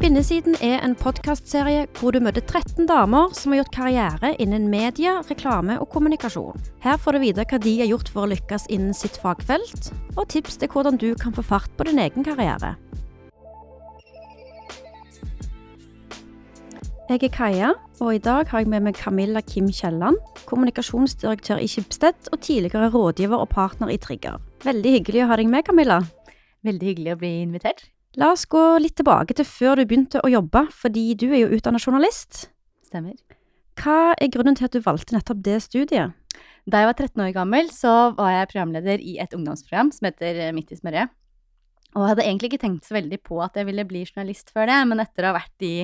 Kvinnesiden er en podkastserie hvor du møter 13 damer som har gjort karriere innen media, reklame og kommunikasjon. Her får du vite hva de har gjort for å lykkes innen sitt fagfelt, og tips til hvordan du kan få fart på din egen karriere. Jeg er Kaja, og i dag har jeg med meg Camilla Kim Kielland, kommunikasjonsdirektør i Schibsted og tidligere rådgiver og partner i Trigger. Veldig hyggelig å ha deg med, Camilla. Veldig hyggelig å bli invitert. La oss gå litt tilbake til før du begynte å jobbe, fordi du er jo utdannet journalist. Stemmer. Hva er grunnen til at du valgte nettopp det studiet? Da jeg var 13 år gammel, så var jeg programleder i et ungdomsprogram som heter Midt i smørøyet. Og jeg hadde egentlig ikke tenkt så veldig på at jeg ville bli journalist før det, men etter å ha vært i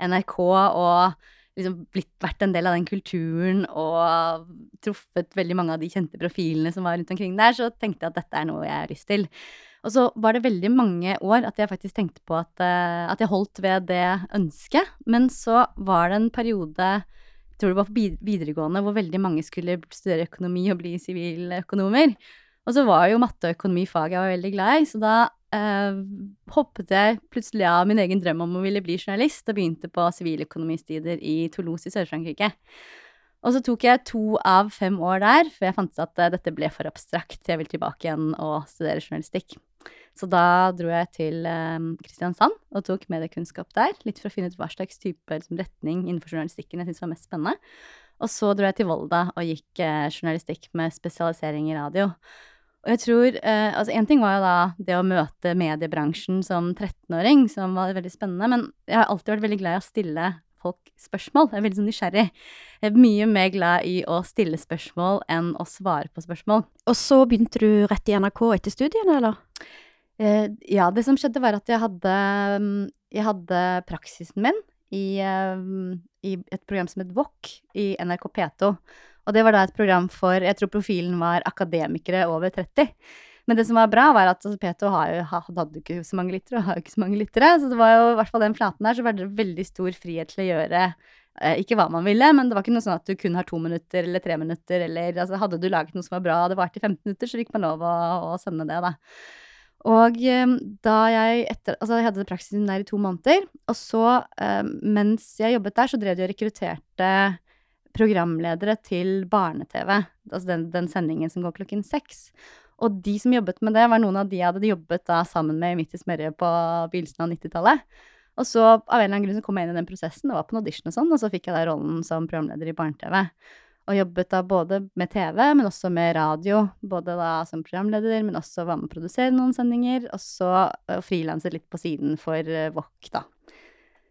NRK og liksom blitt, vært en del av den kulturen og truffet veldig mange av de kjente profilene som var rundt omkring der, så tenkte jeg at dette er noe jeg har lyst til. Og så var det veldig mange år at jeg faktisk tenkte på at, uh, at jeg holdt ved det ønsket. Men så var det en periode, jeg tror det var på videregående, hvor veldig mange skulle studere økonomi og bli siviløkonomer. Og så var jo matte og økonomi faget jeg var veldig glad i, så da eh, hoppet jeg plutselig av min egen drøm om å ville bli journalist, og begynte på siviløkonomistider i Toulouse i Sør-Frankrike. Og så tok jeg to av fem år der, før jeg fant ut at uh, dette ble for abstrakt. Jeg vil tilbake igjen og studere journalistikk. Så da dro jeg til um, Kristiansand og tok mediekunnskap der, litt for å finne ut hva slags type liksom, retning innenfor journalistikken jeg syntes var mest spennende. Og så dro jeg til Volda og gikk uh, journalistikk med spesialisering i radio. Og jeg tror eh, Altså, én ting var jo da det å møte mediebransjen som 13-åring, som var veldig spennende, men jeg har alltid vært veldig glad i å stille folk spørsmål. Jeg er veldig sånn nysgjerrig. Jeg er mye mer glad i å stille spørsmål enn å svare på spørsmål. Og så begynte du rett i NRK etter studiene, eller? Eh, ja, det som skjedde var at jeg hadde, mm, jeg hadde praksisen min i, um, i et program som het Vok i NRK P2. Og det var da et program for Jeg tror profilen var akademikere over 30. Men det som var bra, var at altså, P2 hadde ikke så mange lyttere, og har ikke så mange lyttere. Så det var jo i hvert fall den flaten der, så var det veldig stor frihet til å gjøre eh, ikke hva man ville, men det var ikke noe sånn at du kun har to minutter eller tre minutter, eller altså hadde du laget noe som var bra, og det varte i 15 minutter, så fikk man lov å, å sende det, da. Og eh, da jeg etter Altså, jeg hadde praksisen der i to måneder, og så, eh, mens jeg jobbet der, så drev de og rekrutterte programledere til barne-TV, altså den, den, sendingen som går klokken seks. Og de som jobbet med det, var noen av de jeg hadde jobbet da sammen med midt i smørje på begynnelsen av 90-tallet. Og så av en eller annen grunn så kom jeg inn i den prosessen, det var på en audition og sånn, og så fikk jeg da rollen som programleder i barne-TV. Og jobbet da både med TV, men også med radio. Både da som programleder, men også var med å produsere noen sendinger. Og så frilanset litt på siden for VOK, da.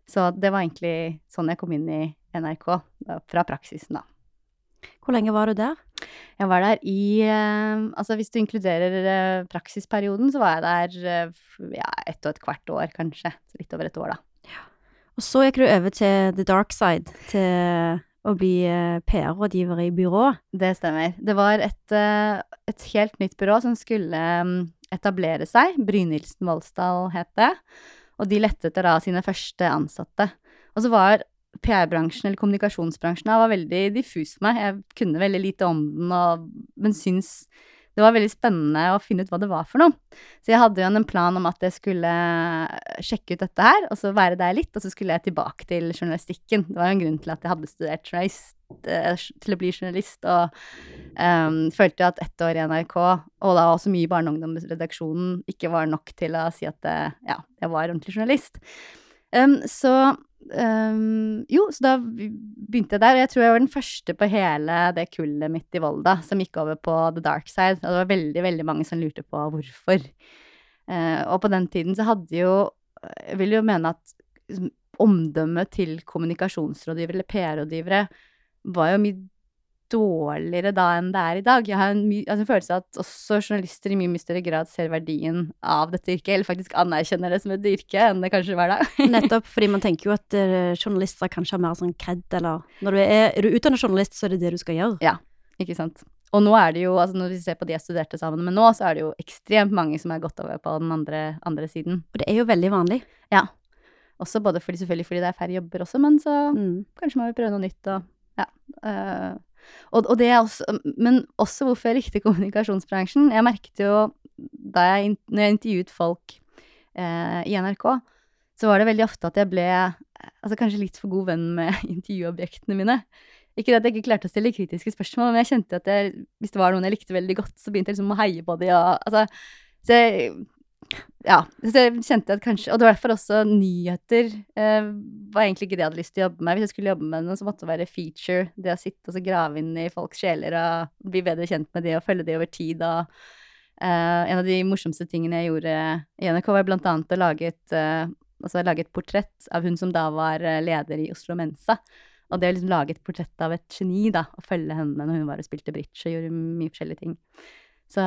Så det var egentlig sånn jeg kom inn i NRK, fra praksisen, da. Hvor lenge var du der? Jeg var der i eh, Altså hvis du inkluderer eh, praksisperioden, så var jeg der eh, ja, ett og et kvart år, kanskje. Så litt over et år, da. Ja. Og så gikk du over til the dark side, til å bli PR-rådgiver i byrå. Det stemmer. Det var et, et helt nytt byrå som skulle mm, etablere seg. Brynildsen Voldsdal het det. Og de lette etter da sine første ansatte. Og så var PR-bransjen eller kommunikasjonsbransjen var veldig diffus for meg. Jeg kunne veldig lite om den, og, men syns det var veldig spennende å finne ut hva det var for noe. Så jeg hadde jo en plan om at jeg skulle sjekke ut dette her, og så være der litt, og så skulle jeg tilbake til journalistikken. Det var jo en grunn til at jeg hadde studert journalist, eh, til å bli journalist, og um, følte at ett år i NRK, og da også mye i barne- og ungdomsredaksjonen, ikke var nok til å si at eh, ja, jeg var ordentlig journalist. Så Jo, så da begynte jeg der, og jeg tror jeg var den første på hele det kullet mitt i Volda som gikk over på the dark side. Og det var veldig, veldig mange som lurte på hvorfor. Uh, og på den tiden så hadde jo Jeg vil jo mene at liksom, omdømmet til kommunikasjonsrådgivere eller PR-rådgivere var jo mye dårligere da enn det er i dag. Jeg har en, altså en følelse av at også journalister i mye, mye større grad ser verdien av dette yrket, eller faktisk anerkjenner det som et yrke enn det kanskje var da. Nettopp, fordi man tenker jo at uh, journalister kanskje har mer sånn kred, eller når du er, er du utdannet journalist, så er det det du skal gjøre. Ja, ikke sant. Og nå er det jo, altså når vi ser på de jeg studerte sammen med nå, så er det jo ekstremt mange som er gått over på den andre, andre siden. Og det er jo veldig vanlig. Ja. Også både fordi, selvfølgelig fordi det er færre jobber også, men så mm. kanskje man vil prøve noe nytt og ja. Uh, og, og også, men også hvorfor jeg likte kommunikasjonsbransjen. Jeg merket jo da jeg, når jeg intervjuet folk eh, i NRK, så var det veldig ofte at jeg ble altså kanskje litt for god venn med intervjuobjektene mine. Ikke at jeg ikke klarte å stille kritiske spørsmål, men jeg kjente at jeg, hvis det var noen jeg likte veldig godt, så begynte jeg liksom å heie på dem. Altså, så jeg, ja, så jeg kjente at kanskje Og det var derfor også nyheter eh, var egentlig ikke det jeg hadde lyst til å jobbe med. Hvis jeg skulle jobbe med noe, så måtte det være feature. Det å sitte og grave inn i folks sjeler og bli bedre kjent med de og følge de over tid. og eh, En av de morsomste tingene jeg gjorde i NRK, var blant annet å lage et, eh, altså lage et portrett av hun som da var eh, leder i Oslo Mensa. Og det å liksom lage et portrett av et geni, da, og følge henne når hun var og spilte bridge og gjorde mye forskjellige ting. Så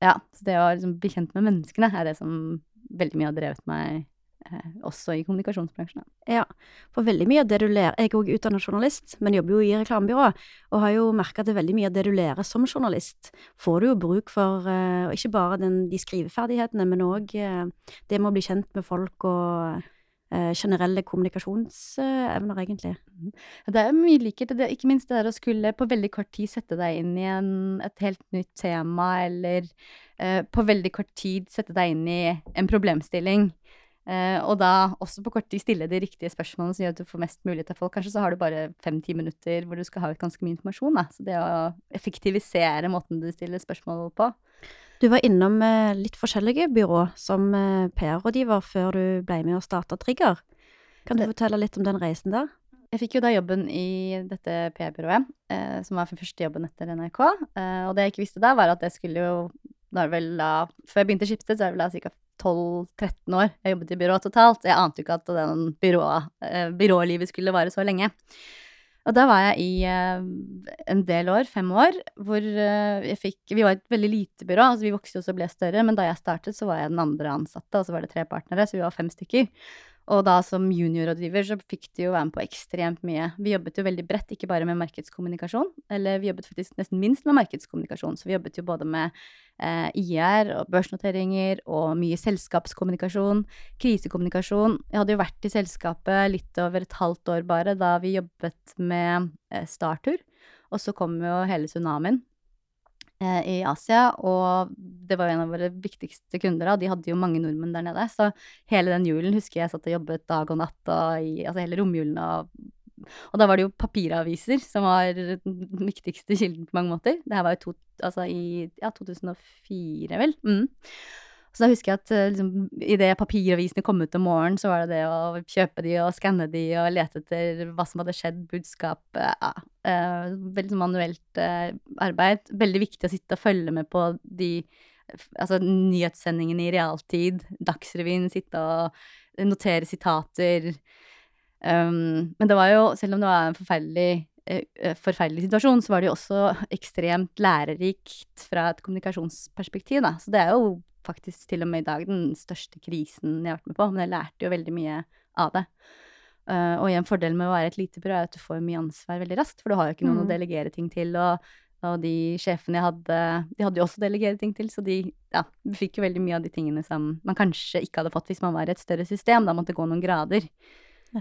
ja, så det å liksom bli kjent med menneskene er det som veldig mye har drevet meg eh, også i kommunikasjonsbransjen. Ja, for veldig mye av det du lærer Jeg er òg utdannet journalist, men jobber jo i reklamebyrå, og har jo merka at veldig mye av det du lærer som journalist, får du jo bruk for, eh, ikke bare den, de skriveferdighetene, men òg eh, det med å bli kjent med folk og generelle kommunikasjonsevner, egentlig. Mhm. Det er mye likhet. Ikke minst det der å skulle på veldig kort tid sette deg inn i en, et helt nytt tema, eller eh, på veldig kort tid sette deg inn i en problemstilling. Eh, og da også på kort tid stille de riktige spørsmålene som gjør at du får mest mulighet av folk. Kanskje så har du bare fem-ti minutter hvor du skal ha ut ganske mye informasjon. Da. Så det å effektivisere måten du stiller spørsmål på, du var innom eh, litt forskjellige byrå som eh, PR-rådgiver før du ble med og starta Trigger. Kan du fortelle litt om den reisen der? Jeg fikk jo da jobben i dette PR-byrået, eh, som var første jobben etter NRK. Eh, og det jeg ikke visste da, var at jeg skulle jo da vel da, Før jeg begynte i Skipsted, så er det vel da ca. 12-13 år jeg jobbet i byrå totalt. Jeg ante jo ikke at den byrå, eh, byrålivet skulle vare så lenge. Og da var jeg i uh, en del år, fem år, hvor uh, jeg fikk Vi var et veldig lite byrå, altså vi vokste jo og ble større, men da jeg startet, så var jeg den andre ansatte, og så var det tre partnere, så vi var fem stykker. Og da som juniorrådgiver så fikk de jo være med på ekstremt mye. Vi jobbet jo veldig bredt, ikke bare med markedskommunikasjon, eller vi jobbet faktisk nesten minst med markedskommunikasjon. Så vi jobbet jo både med eh, IR og børsnoteringer og mye selskapskommunikasjon, krisekommunikasjon. Jeg hadde jo vært i selskapet litt over et halvt år bare da vi jobbet med eh, Startur. Og så kom jo hele tsunamien. Eh, i Asia, og det var jo en av våre viktigste kunder, og de hadde jo mange nordmenn der nede. Så hele den julen husker jeg satt og jobbet dag og natt, og i, altså hele romjulen og og da var det jo papiraviser som var den viktigste kilden på mange måter. Det her var jo to, altså i ja, 2004, vel. Mm. Så da husker jeg at eh, liksom, idet papiravisene kom ut om morgenen, så var det det å kjøpe de og skanne de og lete etter hva som hadde skjedd, budskap ja, eh, Veldig sånn manuelt eh, arbeid. Veldig viktig å sitte og følge med på de altså, nyhetssendingene i realtid. Dagsrevyen, sitte og notere sitater. Um, men det var jo, selv om det var en forferdelig eh, forferdelig situasjon, så var det jo også ekstremt lærerikt fra et kommunikasjonsperspektiv, da. Så det er jo faktisk til og med i dag den største krisen jeg har vært med på, men jeg lærte jo veldig mye av det. Uh, og igjen, fordelen med å være et lite byrå er at du får mye ansvar veldig raskt, for du har jo ikke noen mm. å delegere ting til. Og, og, de sjefene jeg hadde, de hadde jo også delegert ting til, så de ja, fikk jo veldig mye av de tingene som man kanskje ikke hadde fått hvis man var i et større system. Da måtte det gå noen grader.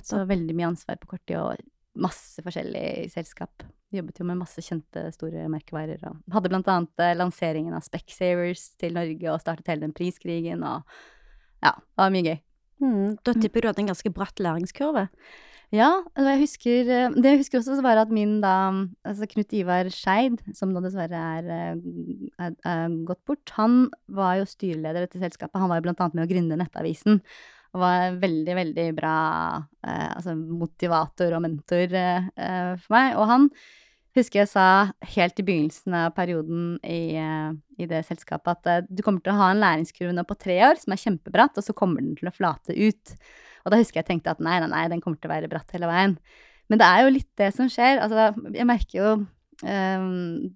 Så veldig mye ansvar på kort tid, og masse forskjellig selskap. Jobbet jo med masse kjente, store merkevarer. Og hadde blant annet eh, lanseringen av Specsavers til Norge og startet hele den priskrigen og Ja, det var mye gøy. Mm, da mm. tipper du hadde en ganske bratt læringskurve? Ja, og jeg husker eh, Det jeg husker også, var at min da Altså Knut Ivar Skeid, som nå dessverre er, eh, er, er, gått bort, han var jo styreleder i dette selskapet. Han var jo blant annet med å gründe Nettavisen. Og var en veldig, veldig bra eh, altså motivator og mentor eh, for meg. Og han husker jeg sa helt i begynnelsen av perioden i, eh, i det selskapet at eh, du kommer til å ha en læringskurve nå på tre år som er kjempebratt, og så kommer den til å flate ut. Og da husker jeg tenkte at nei, nei, nei, den kommer til å være bratt hele veien. Men det er jo litt det som skjer. Altså, jeg merker jo um,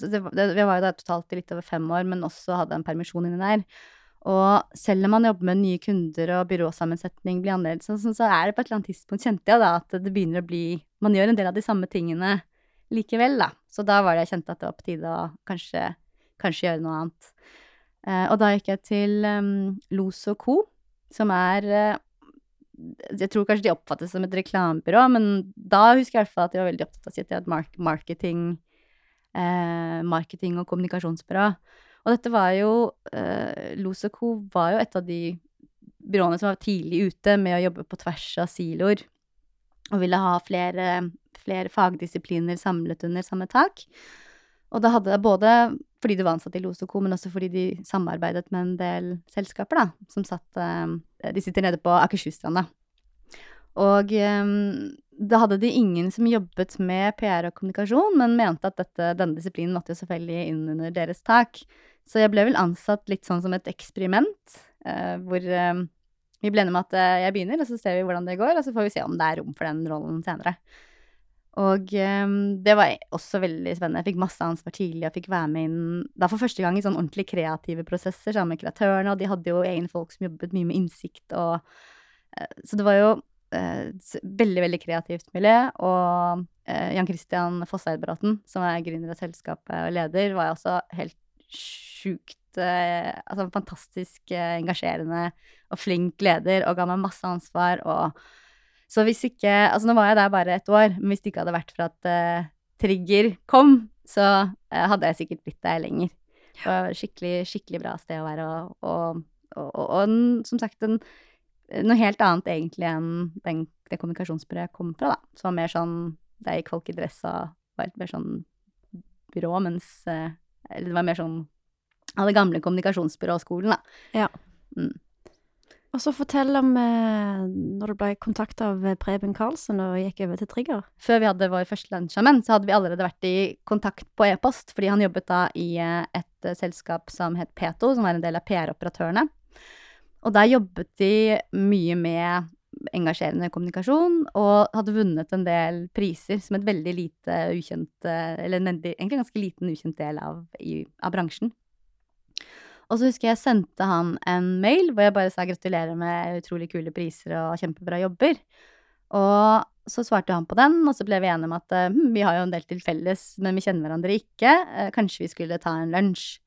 var jo da totalt i litt over fem år, men også hadde en permisjon inni der. Og selv om man jobber med nye kunder og byråsammensetning blir annerledes, så, er det på et eller annet tidspunkt kjente jeg da at det begynner å bli Man gjør en del av de samme tingene likevel, da. Så da var det jeg kjente at det var på tide å kanskje, kanskje gjøre noe annet. Eh, og da gikk jeg til um, Los og Co., som er eh, Jeg tror kanskje de oppfattes som et reklamebyrå, men da husker jeg i hvert fall at de var veldig opptatt av å si at de hadde marketing, eh, marketing og kommunikasjonsbyrå. Og dette var jo eh, Los var jo et av de byråene som var tidlig ute med å jobbe på tvers av siloer, og ville ha flere, flere fagdisipliner samlet under samme tak. Og da hadde det både fordi du var ansatt i Los men også fordi de samarbeidet med en del selskaper, da, som satt eh, De sitter nede på Akershusstranda. Og eh, da hadde de ingen som jobbet med PR og kommunikasjon, men mente at dette, denne disiplinen måtte jo selvfølgelig inn under deres tak. Så jeg ble vel ansatt litt sånn som et eksperiment, eh, hvor eh, vi ble enige med at eh, jeg begynner, og så ser vi hvordan det går, og så får vi se om det er rom for den rollen senere. Og eh, det var også veldig spennende. Jeg fikk masse ansvar tidlig og fikk være med inn da for første gang i sånn ordentlig kreative prosesser sammen med kreatørene, og de hadde jo egne folk som jobbet mye med innsikt og uh, Så det var jo veldig, veldig kreativt miljø. Og uh, Jan Christian Fosseid-Bråten, som er gründer av selskapet og leder, var også helt sjukt Altså fantastisk engasjerende og flink leder og ga meg masse ansvar og så hvis ikke Altså, nå var jeg der bare et år, men hvis det ikke hadde vært for at Trigger kom, så hadde jeg sikkert blitt der lenger. Det var et skikkelig, skikkelig bra sted å være, og, og, og, og som sagt en, noe helt annet egentlig enn den, det kommunikasjonsbyrået jeg kom fra, da. Som var mer sånn Der gikk folk i dress og var litt mer sånn byrå, mens uh, Eller det var mer sånn av det gamle kommunikasjonsbyråskolen, da. Ja. Mm. Og så fortell om eh, når du ble kontakta av eh, Preben Karlsen og gikk over til Trigger. Før vi hadde vår første lunsj sammen, så hadde vi allerede vært i kontakt på e-post, fordi han jobbet da i eh, et selskap som het Peto, som var en del av PR-operatørene. Og der jobbet de mye med engasjerende kommunikasjon, og hadde vunnet en del priser som et veldig lite ukjent Eller en egentlig ganske liten ukjent del av, i, av bransjen. Og så husker jeg jeg sendte han en mail hvor jeg bare sa gratulerer med utrolig kule priser og kjempebra jobber. Og så svarte han på den, og så ble vi enige om at hm, vi har jo en del til felles, men vi kjenner hverandre ikke. Eh, kanskje vi skulle ta en lunsj.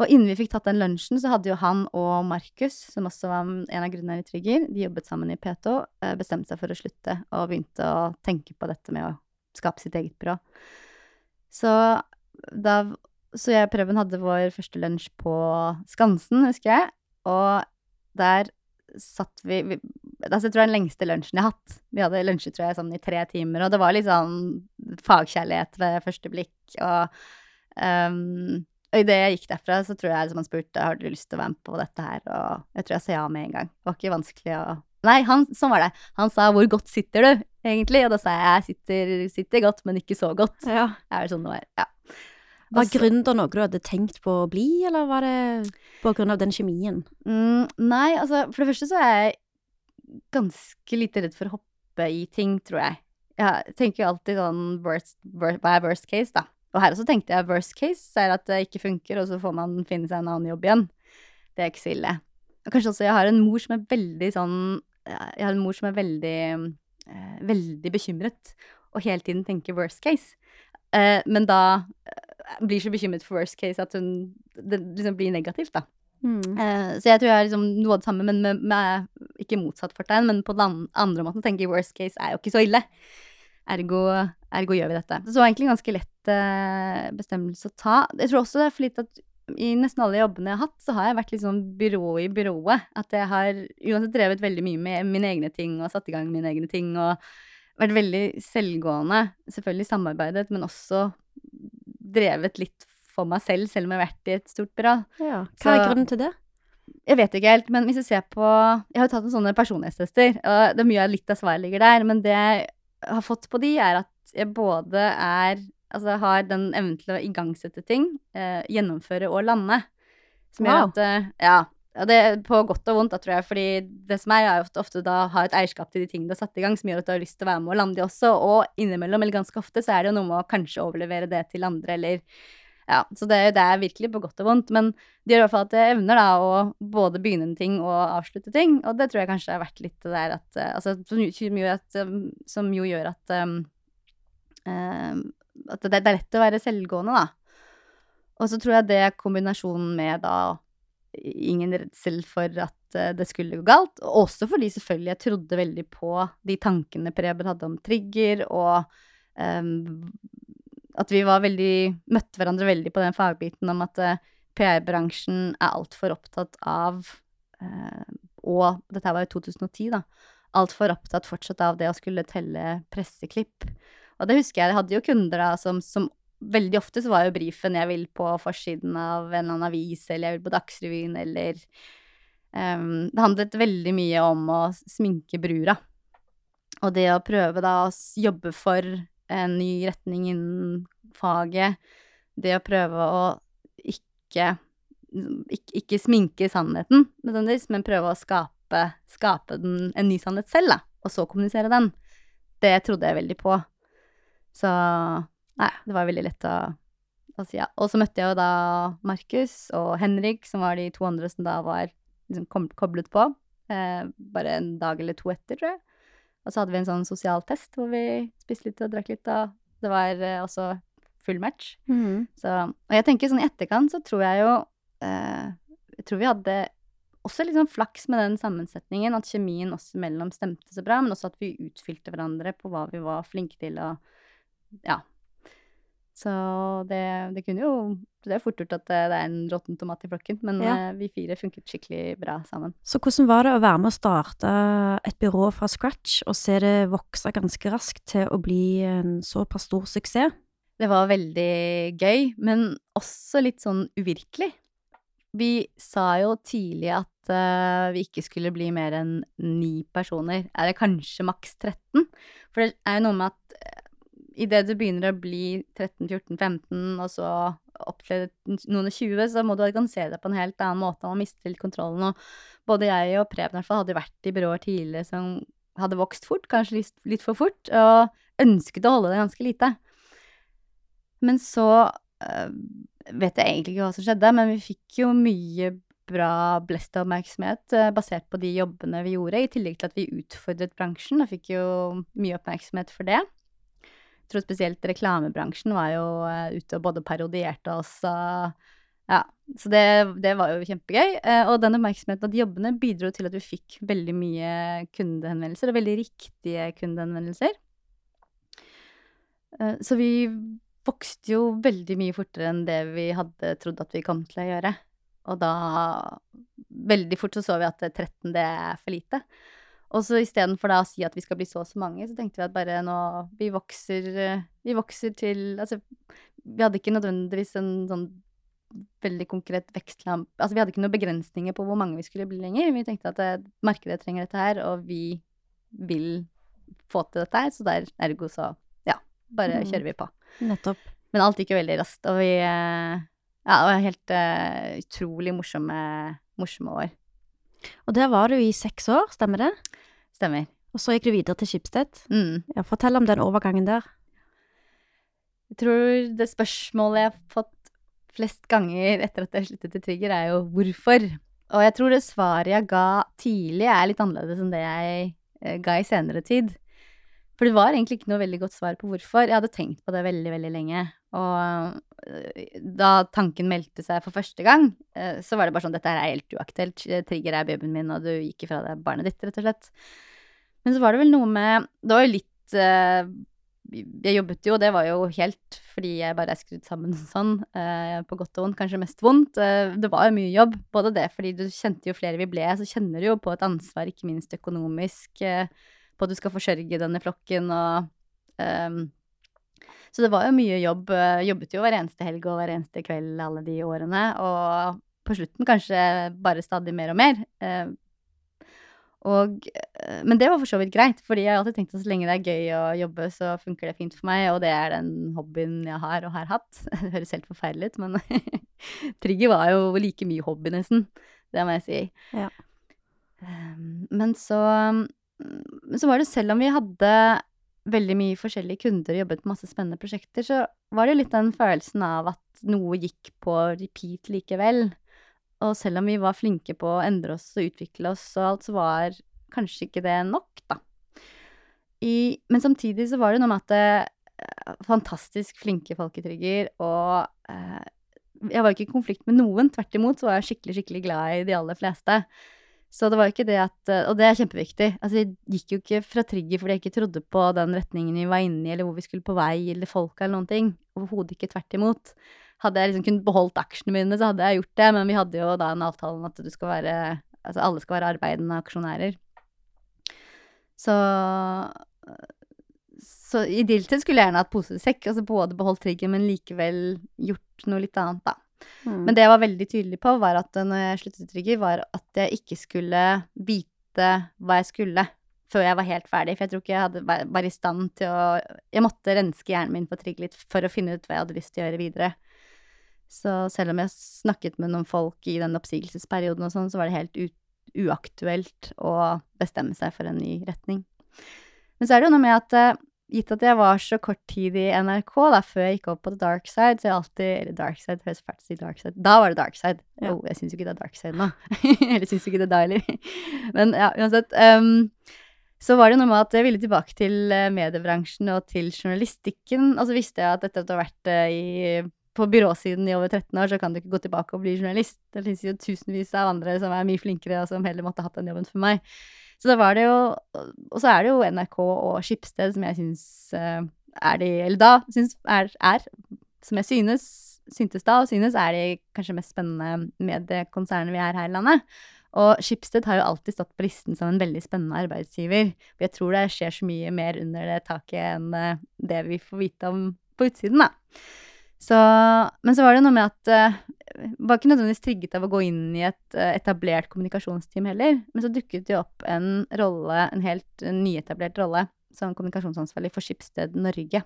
Og innen vi fikk tatt den lunsjen, så hadde jo han og Markus, som også var en av grunnene i Trigger, de jobbet sammen i P2, eh, bestemt seg for å slutte, og begynte å tenke på dette med å skape sitt eget byrå. Så da så jeg og Preben hadde vår første lunsj på Skansen, husker jeg. Og der satt vi, vi Altså, jeg tror det er den lengste lunsjen jeg har hatt. Vi hadde lunsjet, tror jeg, sånn i tre timer, og det var litt sånn fagkjærlighet ved første blikk. Og, um, og idet jeg gikk derfra, så tror jeg liksom han spurte har du lyst til å være med på dette her, og jeg tror jeg sa ja med en gang. Det var ikke vanskelig å Nei, han, sånn var det. Han sa 'hvor godt sitter du', egentlig? Og da sa jeg 'jeg sitter, sitter godt, men ikke så godt'. Ja. Er det sånn det var? Ja. Var gründer noe du hadde tenkt på å bli, eller var det på grunn av den kjemien? Mm, nei, altså for det første så er jeg ganske lite redd for å hoppe i ting, tror jeg. Jeg tenker alltid sånn worst, worst, worst case, da? Og her også tenkte jeg worst case er at det ikke funker, og så får man finne seg en annen jobb igjen. Det er ikke så ille. Og kanskje også jeg har en mor som er veldig sånn Jeg har en mor som er veldig eh, veldig bekymret, og hele tiden tenker worst case. Eh, men da blir så bekymret for worst case at hun det liksom blir negativt, da. Mm. Uh, så jeg tror jeg er liksom noe av det samme, men med, med ikke motsatt fortegn, men på den andre måten tenker jeg worst case er jo ikke så ille. Ergo, ergo gjør vi dette. Så det var egentlig ganske lett bestemmelse å ta. Jeg tror også det er fordi at i nesten alle jobbene jeg har hatt, så har jeg vært litt sånn byrå i byrået. At jeg har uansett drevet veldig mye med mine egne ting og satt i gang mine egne ting og vært veldig selvgående. Selvfølgelig samarbeidet, men også drevet litt for meg selv, selv om jeg har vært i et stort byrå. Ja. Hva er grunnen til det? Jeg vet ikke helt, men hvis jeg ser på Jeg har jo tatt noen sånne personlighetstester, og det er mye av litt av svaret ligger der, men det jeg har fått på de, er at jeg både er Altså har den evnen til å igangsette ting, eh, gjennomføre og lande. Som wow. gjør at eh, Ja. Og det er på godt og vondt, da, tror jeg. Fordi det som er, er ofte, ofte da ha et eierskap til de tingene du har satt i gang, som gjør at du har lyst til å være med og lande de også. Og innimellom, eller ganske ofte, så er det jo noe med å kanskje overlevere det til andre, eller Ja, så det, det er virkelig på godt og vondt. Men det gjør i hvert fall at jeg evner da å både begynne en ting og avslutte ting. Og det tror jeg kanskje har vært litt det der at eh, Altså, som, jo, um, som jo gjør at um, um, At det, det er lett å være selvgående, da. Og så tror jeg det er kombinasjonen med da ingen redsel for at uh, det skulle gå galt. Og også fordi selvfølgelig jeg trodde veldig på de tankene Preben hadde om trigger, og um, at vi var veldig Møtte hverandre veldig på den fagbiten om at uh, PR-bransjen er altfor opptatt av uh, og dette var jo 2010, da, altfor opptatt fortsatt av det å skulle telle presseklipp. Og det husker jeg, jeg hadde jo kunder da som, som Veldig ofte så var jo brifen 'jeg vil på forsiden av en eller annen avis', eller 'jeg vil på Dagsrevyen', eller um, Det handlet veldig mye om å sminke brura. Og det å prøve da å jobbe for en ny retning innen faget, det å prøve å ikke ikke, ikke sminke sannheten nødvendigvis, men prøve å skape, skape den, en ny sannhet selv, da, og så kommunisere den. Det trodde jeg veldig på. Så nei, det var veldig lett å, å si ja. Og så møtte jeg jo da Markus og Henrik, som var de to andre som da var liksom koblet på. Eh, bare en dag eller to etter, tror jeg. Og så hadde vi en sånn sosial test hvor vi spiste litt og drakk litt, og det var eh, også full match. Mm. Så, og jeg tenker sånn i etterkant så tror jeg jo eh, Jeg tror vi hadde også litt sånn flaks med den sammensetningen, at kjemien oss imellom stemte så bra, men også at vi utfylte hverandre på hva vi var flinke til, og ja. Så det, det kunne jo Det er fort gjort at det, det er en råtten tomat i flokken, men Ja. eh, vi fire funket skikkelig bra sammen. Så hvordan var det å være med å starte et byrå fra scratch, og se det vokse ganske raskt til å bli en såpass stor suksess? Det var veldig gøy, men også litt sånn uvirkelig. Vi sa jo tidlig at uh, vi ikke skulle bli mer enn ni personer, eller kanskje maks 13. For det er jo noe med at idet du begynner å bli 13-14-15, og så opp til noen og 20, så må du organisere deg på en helt annen måte, man mister litt kontrollen. Og både jeg og Preben i hvert fall hadde vært i byråer tidligere som hadde vokst fort, kanskje litt, for fort, og ønsket å holde det ganske lite. Men så øh, vet jeg egentlig ikke hva som skjedde, men vi fikk jo mye bra blest oppmerksomhet øh, basert på de jobbene vi gjorde, i tillegg til at vi utfordret bransjen og fikk jo mye oppmerksomhet for det. Tror spesielt reklamebransjen var jo øh, ute og både parodierte oss og ja, så det, det var jo kjempegøy. Eh, og den oppmerksomheten at jobbene bidro til at vi fikk veldig mye kundehenvendelser, og veldig riktige kundehenvendelser. Eh, så vi vokste jo veldig mye fortere enn det vi hadde trodd at vi kom til å gjøre. Og da Veldig fort så så vi at 13, det er for lite. Og så istedenfor da å si at vi skal bli så og så mange, så tenkte vi at bare nå Vi vokser, eh, vi vokser til Altså, vi hadde ikke nødvendigvis en sånn veldig konkret vekstlamp Altså, vi hadde ikke noen begrensninger på hvor mange vi skulle bli lenger. Vi tenkte at eh, markedet trenger dette her, og vi vil få til dette her, så der ergo så ja, bare Mm. kjører vi på. Nettopp. Men alt gikk jo veldig raskt, og vi eh, Ja, det var helt uh, utrolig morsomme, morsomme år. Og der var du i seks år, stemmer det? Stemmer. Og så gikk du videre til Schibsted. Mm. Ja, fortell om den overgangen der. Jeg tror det spørsmålet jeg har fått flest ganger etter at jeg sluttet i Trigger, er jo hvorfor. Og jeg tror det svaret jeg ga tidlig, er litt annerledes enn det jeg eh, ga i senere tid. For det var egentlig ikke noe veldig godt svar på hvorfor. Jeg hadde tenkt på det veldig, veldig lenge. Og øh, da tanken meldte seg for første gang, øh, så var det bare sånn Dette er helt uaktuelt. Trigger er babyen min, og du gikk ifra deg barnet ditt, rett og slett. Men så var det vel noe med Det var jo litt Jeg jobbet jo, det var jo helt fordi jeg bare er skrudd sammen sånn, på godt og vondt. Kanskje mest vondt. Det var jo mye jobb. Både det fordi du kjente jo flere vi ble, så kjenner du jo på et ansvar, ikke minst økonomisk, på at du skal forsørge denne flokken og um, Så det var jo mye jobb. Jobbet jo hver eneste helg og hver eneste kveld alle de årene. Og på slutten kanskje bare stadig mer og mer. Um, Og, øh, men det var for så vidt greit, fordi jeg har alltid tenkt at så lenge det er gøy å jobbe, så funker det fint for meg, og det er den hobbyen jeg har og har hatt. Det høres helt forferdelig ut, men trigger var jo like mye hobby, nesten. Det må jeg si. Ja. Um, Men så men så var det selv om vi hadde veldig mye forskjellige kunder og jobbet med masse spennende prosjekter, så var det litt den følelsen av at noe gikk på repeat likevel. Og selv om vi var flinke på å endre oss og utvikle oss og alt, så var kanskje ikke det nok, da. I, men samtidig så var det noe med at det, eh, fantastisk flinke folketrygger, og eh, jeg var jo ikke i konflikt med noen. Tvert imot så var jeg skikkelig, skikkelig glad i de aller fleste. Så det var jo ikke det at eh, Og det er kjempeviktig. Altså, jeg gikk jo ikke fra Trigger fordi jeg ikke trodde på den retningen vi var inne i, eller hvor vi skulle på vei, eller folka, eller noen ting. Overhodet ikke tvert imot. Hadde jeg liksom kunnet beholdt aksjene mine, så hadde jeg gjort det, men vi hadde jo da en avtale om at du skal være Altså alle skal være arbeidende aksjonærer. Så Så ideelt sett skulle jeg gjerne hatt posesekk, altså både beholdt trigger, men likevel gjort noe litt annet, da. Mm. Men det jeg var veldig tydelig på, var at når jeg sluttet i Trigger, var at jeg ikke skulle vite hva jeg skulle før jeg var helt ferdig. For jeg tror ikke jeg hadde, var- i stand til å Jeg måtte renske hjernen min på Trigger litt for å finne ut hva jeg hadde lyst til å gjøre videre. Så selv om jeg snakket med noen folk i den oppsigelsesperioden og sånn, så var det helt uaktuelt å bestemme seg for en ny retning. Men så er det jo noe med at eh, gitt at jeg var så kort tid i NRK da, før jeg gikk opp på the dark side, så jeg alltid Eller dark side, høres fælt ut dark side. Da var det dark side. Ja. Oh, jeg syns jo ikke det er dark side nå. Eller syns jo ikke det da heller. Men ja, uansett. Um, så var det noe med at jeg ville tilbake til eh, mediebransjen og til journalistikken. Og så visste jeg at etter at du har vært eh, i, på byråsiden i over 13 år, så kan du ikke gå tilbake og bli journalist. Det finnes jo tusenvis av andre som er mye flinkere, og som heller måtte hatt den jobben for meg. Så da var det jo Og så er det jo NRK og Skipsted som jeg syns eh, er de Eller da syns er, er Som jeg synes syntes da, og synes er de kanskje mest spennende mediekonsernene vi er her i landet. Og Skipsted har jo alltid stått på listen som en veldig spennende arbeidsgiver. For jeg tror det skjer så mye mer under det taket enn eh, det vi får vite om på utsiden, da. Så, men så var det noe med at uh, var ikke nødvendigvis trigget av å gå inn i et uh, etablert kommunikasjonsteam heller. Men så dukket det opp en rolle, en helt eh, nyetablert rolle, som kommunikasjonsansvarlig for Skipsted Norge.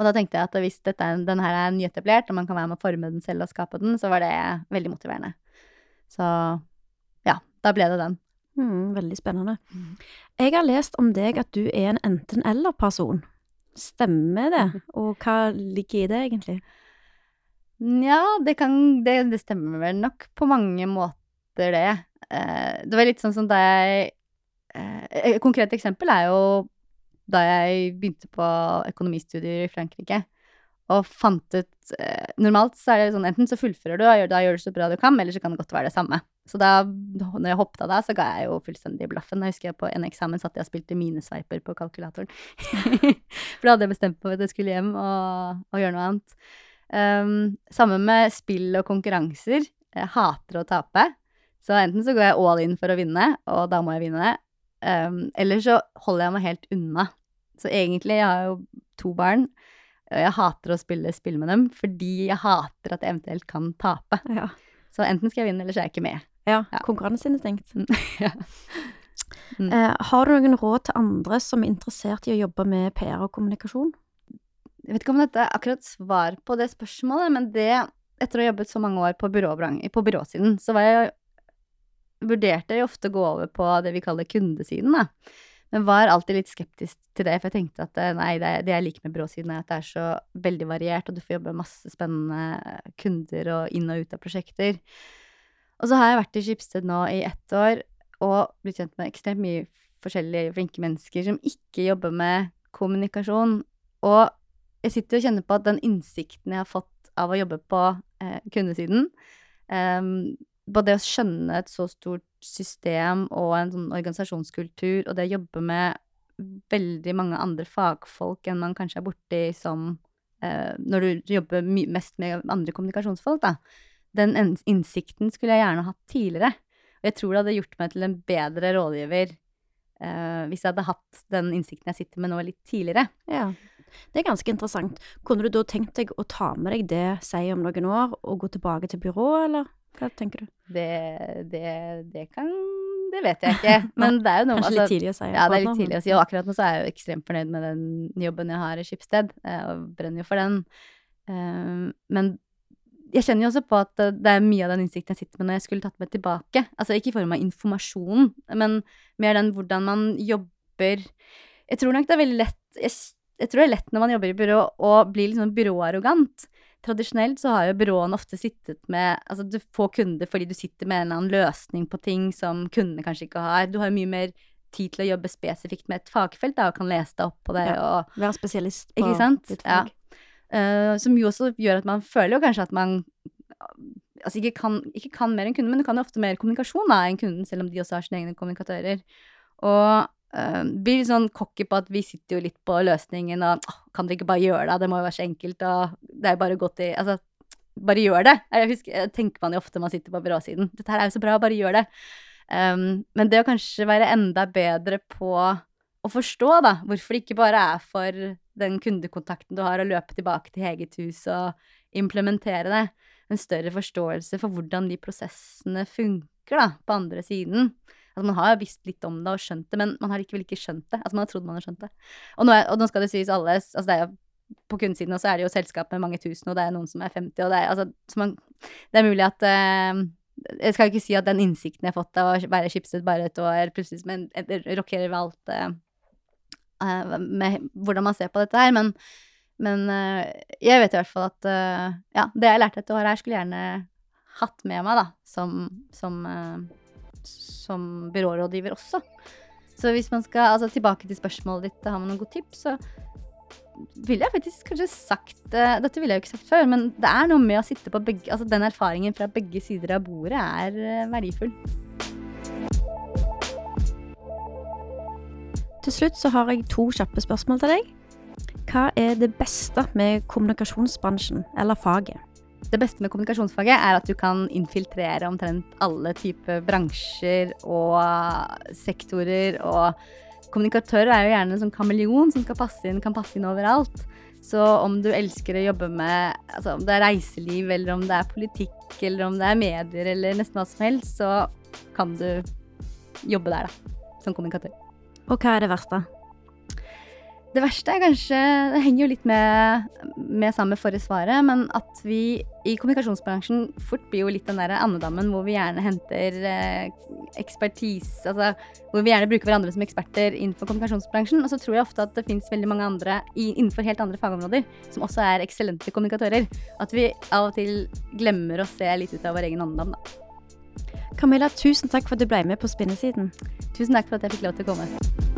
Og da tenkte jeg at hvis dette, er- her er nyetablert, og man kan være med å forme den selv og skape den, så var det veldig motiverende. Så ja, da ble det den. Mm, veldig spennende. Jeg har lest om deg at du er en enten-eller-person. Stemmer det? Og hva ligger i det, egentlig? Nja, det kan det, det stemmer vel nok på mange måter, det. Eh, det var litt sånn som da jeg eh, Et konkret eksempel er jo da jeg begynte på økonomistudier i Frankrike. Og fant ut eh, Normalt så er det sånn enten så fullfører du, og gjør, da gjør du så bra du kan, eller så kan det godt være det samme. Så da når jeg hoppet av da, så ga jeg jo fullstendig blaffen. Jeg husker jeg på en eksamen satt jeg og spilte minesveiper på kalkulatoren. For da hadde jeg bestemt meg at jeg skulle hjem og, og gjøre noe annet. Um, samme med spill og konkurranser. Jeg hater å tape. Så enten så går jeg all in for å vinne, og da må jeg vinne. Um, eller så holder jeg meg helt unna. Så egentlig, jeg har jo to barn. Jeg hater å spille spill med dem fordi jeg hater at jeg eventuelt kan tape. Ja. Så enten skal jeg vinne, eller så er jeg ikke med. ja. Ja. Konkurranseinstinkt. ja. Mm. Eh, har du noen råd til andre som er interessert i å jobbe med PR og kommunikasjon? Jeg vet ikke om dette er akkurat svar på det spørsmålet, men det Etter å ha jobbet så mange år på, byrå, på byråsiden, så var jeg vurderte jeg ofte å gå over på det vi kaller kundesiden, da. Men var alltid litt skeptisk til det, for jeg tenkte at eh, nei, det, det jeg liker med byråsiden, er at det er så veldig variert, og du får jobbe med masse spennende kunder og inn og ut av prosjekter. Og så har jeg vært i Skipsted nå i ett år, og blitt kjent med ekstremt mye forskjellige flinke mennesker som ikke jobber med kommunikasjon. Og jeg sitter og kjenner på at den innsikten jeg har fått av å jobbe på eh, kundesiden, eh, både det å skjønne et så stort system og en sånn organisasjonskultur, og det å jobbe med veldig mange andre fagfolk enn man kanskje er borti som eh, Når du jobber mest med andre kommunikasjonsfolk, da. Den innsikten skulle jeg gjerne hatt tidligere. Og jeg tror det hadde gjort meg til en bedre rådgiver eh, hvis jeg hadde hatt den innsikten jeg sitter med nå, litt tidligere. Ja. Det er ganske interessant. Kunne du da tenkt deg å ta med deg det, si om noen år, og gå tilbake til byrået, eller hva tenker du? Det, det, det kan Det vet jeg ikke. Men det er jo noe Kanskje altså, litt tidlig å si. Ja, det er litt tidlig å si. Og akkurat nå så er jeg jo ekstremt fornøyd med den jobben jeg har i Skipsted, eh, og brenner jo for den. Eh, Men jeg kjenner jo også på at det er mye av den innsikten jeg sitter med når jeg skulle tatt meg tilbake. Altså ikke i form av informasjon, men mer den hvordan man jobber Jeg tror nok det er veldig lett jeg, jeg tror det er lett når man jobber i byrå å bli litt sånn byråarrogant. Tradisjonelt så har jo byråene ofte sittet med Altså du får kunder fordi du sitter med en eller annen løsning på ting som kundene kanskje ikke har. Du har jo mye mer tid til å jobbe spesifikt med et fagfelt da, og kan lese deg opp på det Ja. og Være spesialist på ditt Ja. fag. Eh, som jo også gjør at man føler jo kanskje at man altså ikke kan, ikke kan mer enn kunden, men du kan jo ofte mer kommunikasjon da, enn kunden, selv om de også har sine egne kommunikatører. Og uh, blir litt sånn cocky på at vi sitter jo litt på løsningen, og oh, kan dere ikke bare gjøre det, det må jo være så enkelt, og det er jo bare gå til Altså, bare gjør det. Jeg husker, tenker man jo ofte man sitter på byråsiden. Dette her er jo så bra, bare gjør det. Um, men det å kanskje være enda bedre på å forstå, da, hvorfor det ikke bare er for den kundekontakten du har, å løpe tilbake til eget hus og implementere det. En større forståelse for hvordan de prosessene funker, da, på andre siden. Altså, man har visst litt om det og skjønt det, men man har likevel ikke skjønt det. Altså, man har trodd man har skjønt det. Og nå, er, og nå skal det sies alle altså, det er jo på kundesiden også er det jo selskap med mange tusen, og det er noen som er 50, og det er, altså, man, det er mulig at uh, Jeg skal ikke si at den innsikten jeg har fått av å være chipset bare et år, plutselig men, rokerer ved alt uh, uh, med hvordan man ser på dette her, men, men jeg vet i hvert fall at ja, det jeg lærte dette året her, skulle jeg gjerne hatt med meg, da, som, som som byrårådgiver også. Så hvis man skal altså tilbake til spørsmålet ditt, har man noen gode tips, så ville jeg faktisk kanskje sagt uh, Dette ville jeg jo ikke sagt før, men det er noe med å sitte på begge Altså den erfaringen fra begge sider av bordet er uh, verdifull. Til slutt så har jeg to kjappe spørsmål til deg. Hva er det beste med kommunikasjonsbransjen, eller faget? Det beste med kommunikasjonsfaget er at du kan infiltrere omtrent alle typer bransjer og sektorer. Og kommunikatører er jo gjerne en sånn kameleon som passe inn, kan passe inn overalt. Så om du elsker å jobbe med altså om det er reiseliv, eller om det er politikk, eller om det er medier, eller nesten hva som helst, så kan du jobbe der, da. Som kommunikatør. Og hva er det verste? Det verste er kanskje Det henger jo litt med, med sammen med forrige svaret, men at vi i kommunikasjonsbransjen fort blir jo litt den der andedammen hvor vi gjerne henter eh, ekspertise Altså hvor vi gjerne bruker hverandre som eksperter innenfor kommunikasjonsbransjen. Og så tror jeg ofte at det fins veldig mange andre i, innenfor helt andre fagområder som også er eksellente kommunikatører. At vi av og til glemmer å se litt ut av vår egen andedam, da. Camilla, tusen takk for at du ble med på Spinnesiden. Tusen takk for at jeg fikk lov til å komme.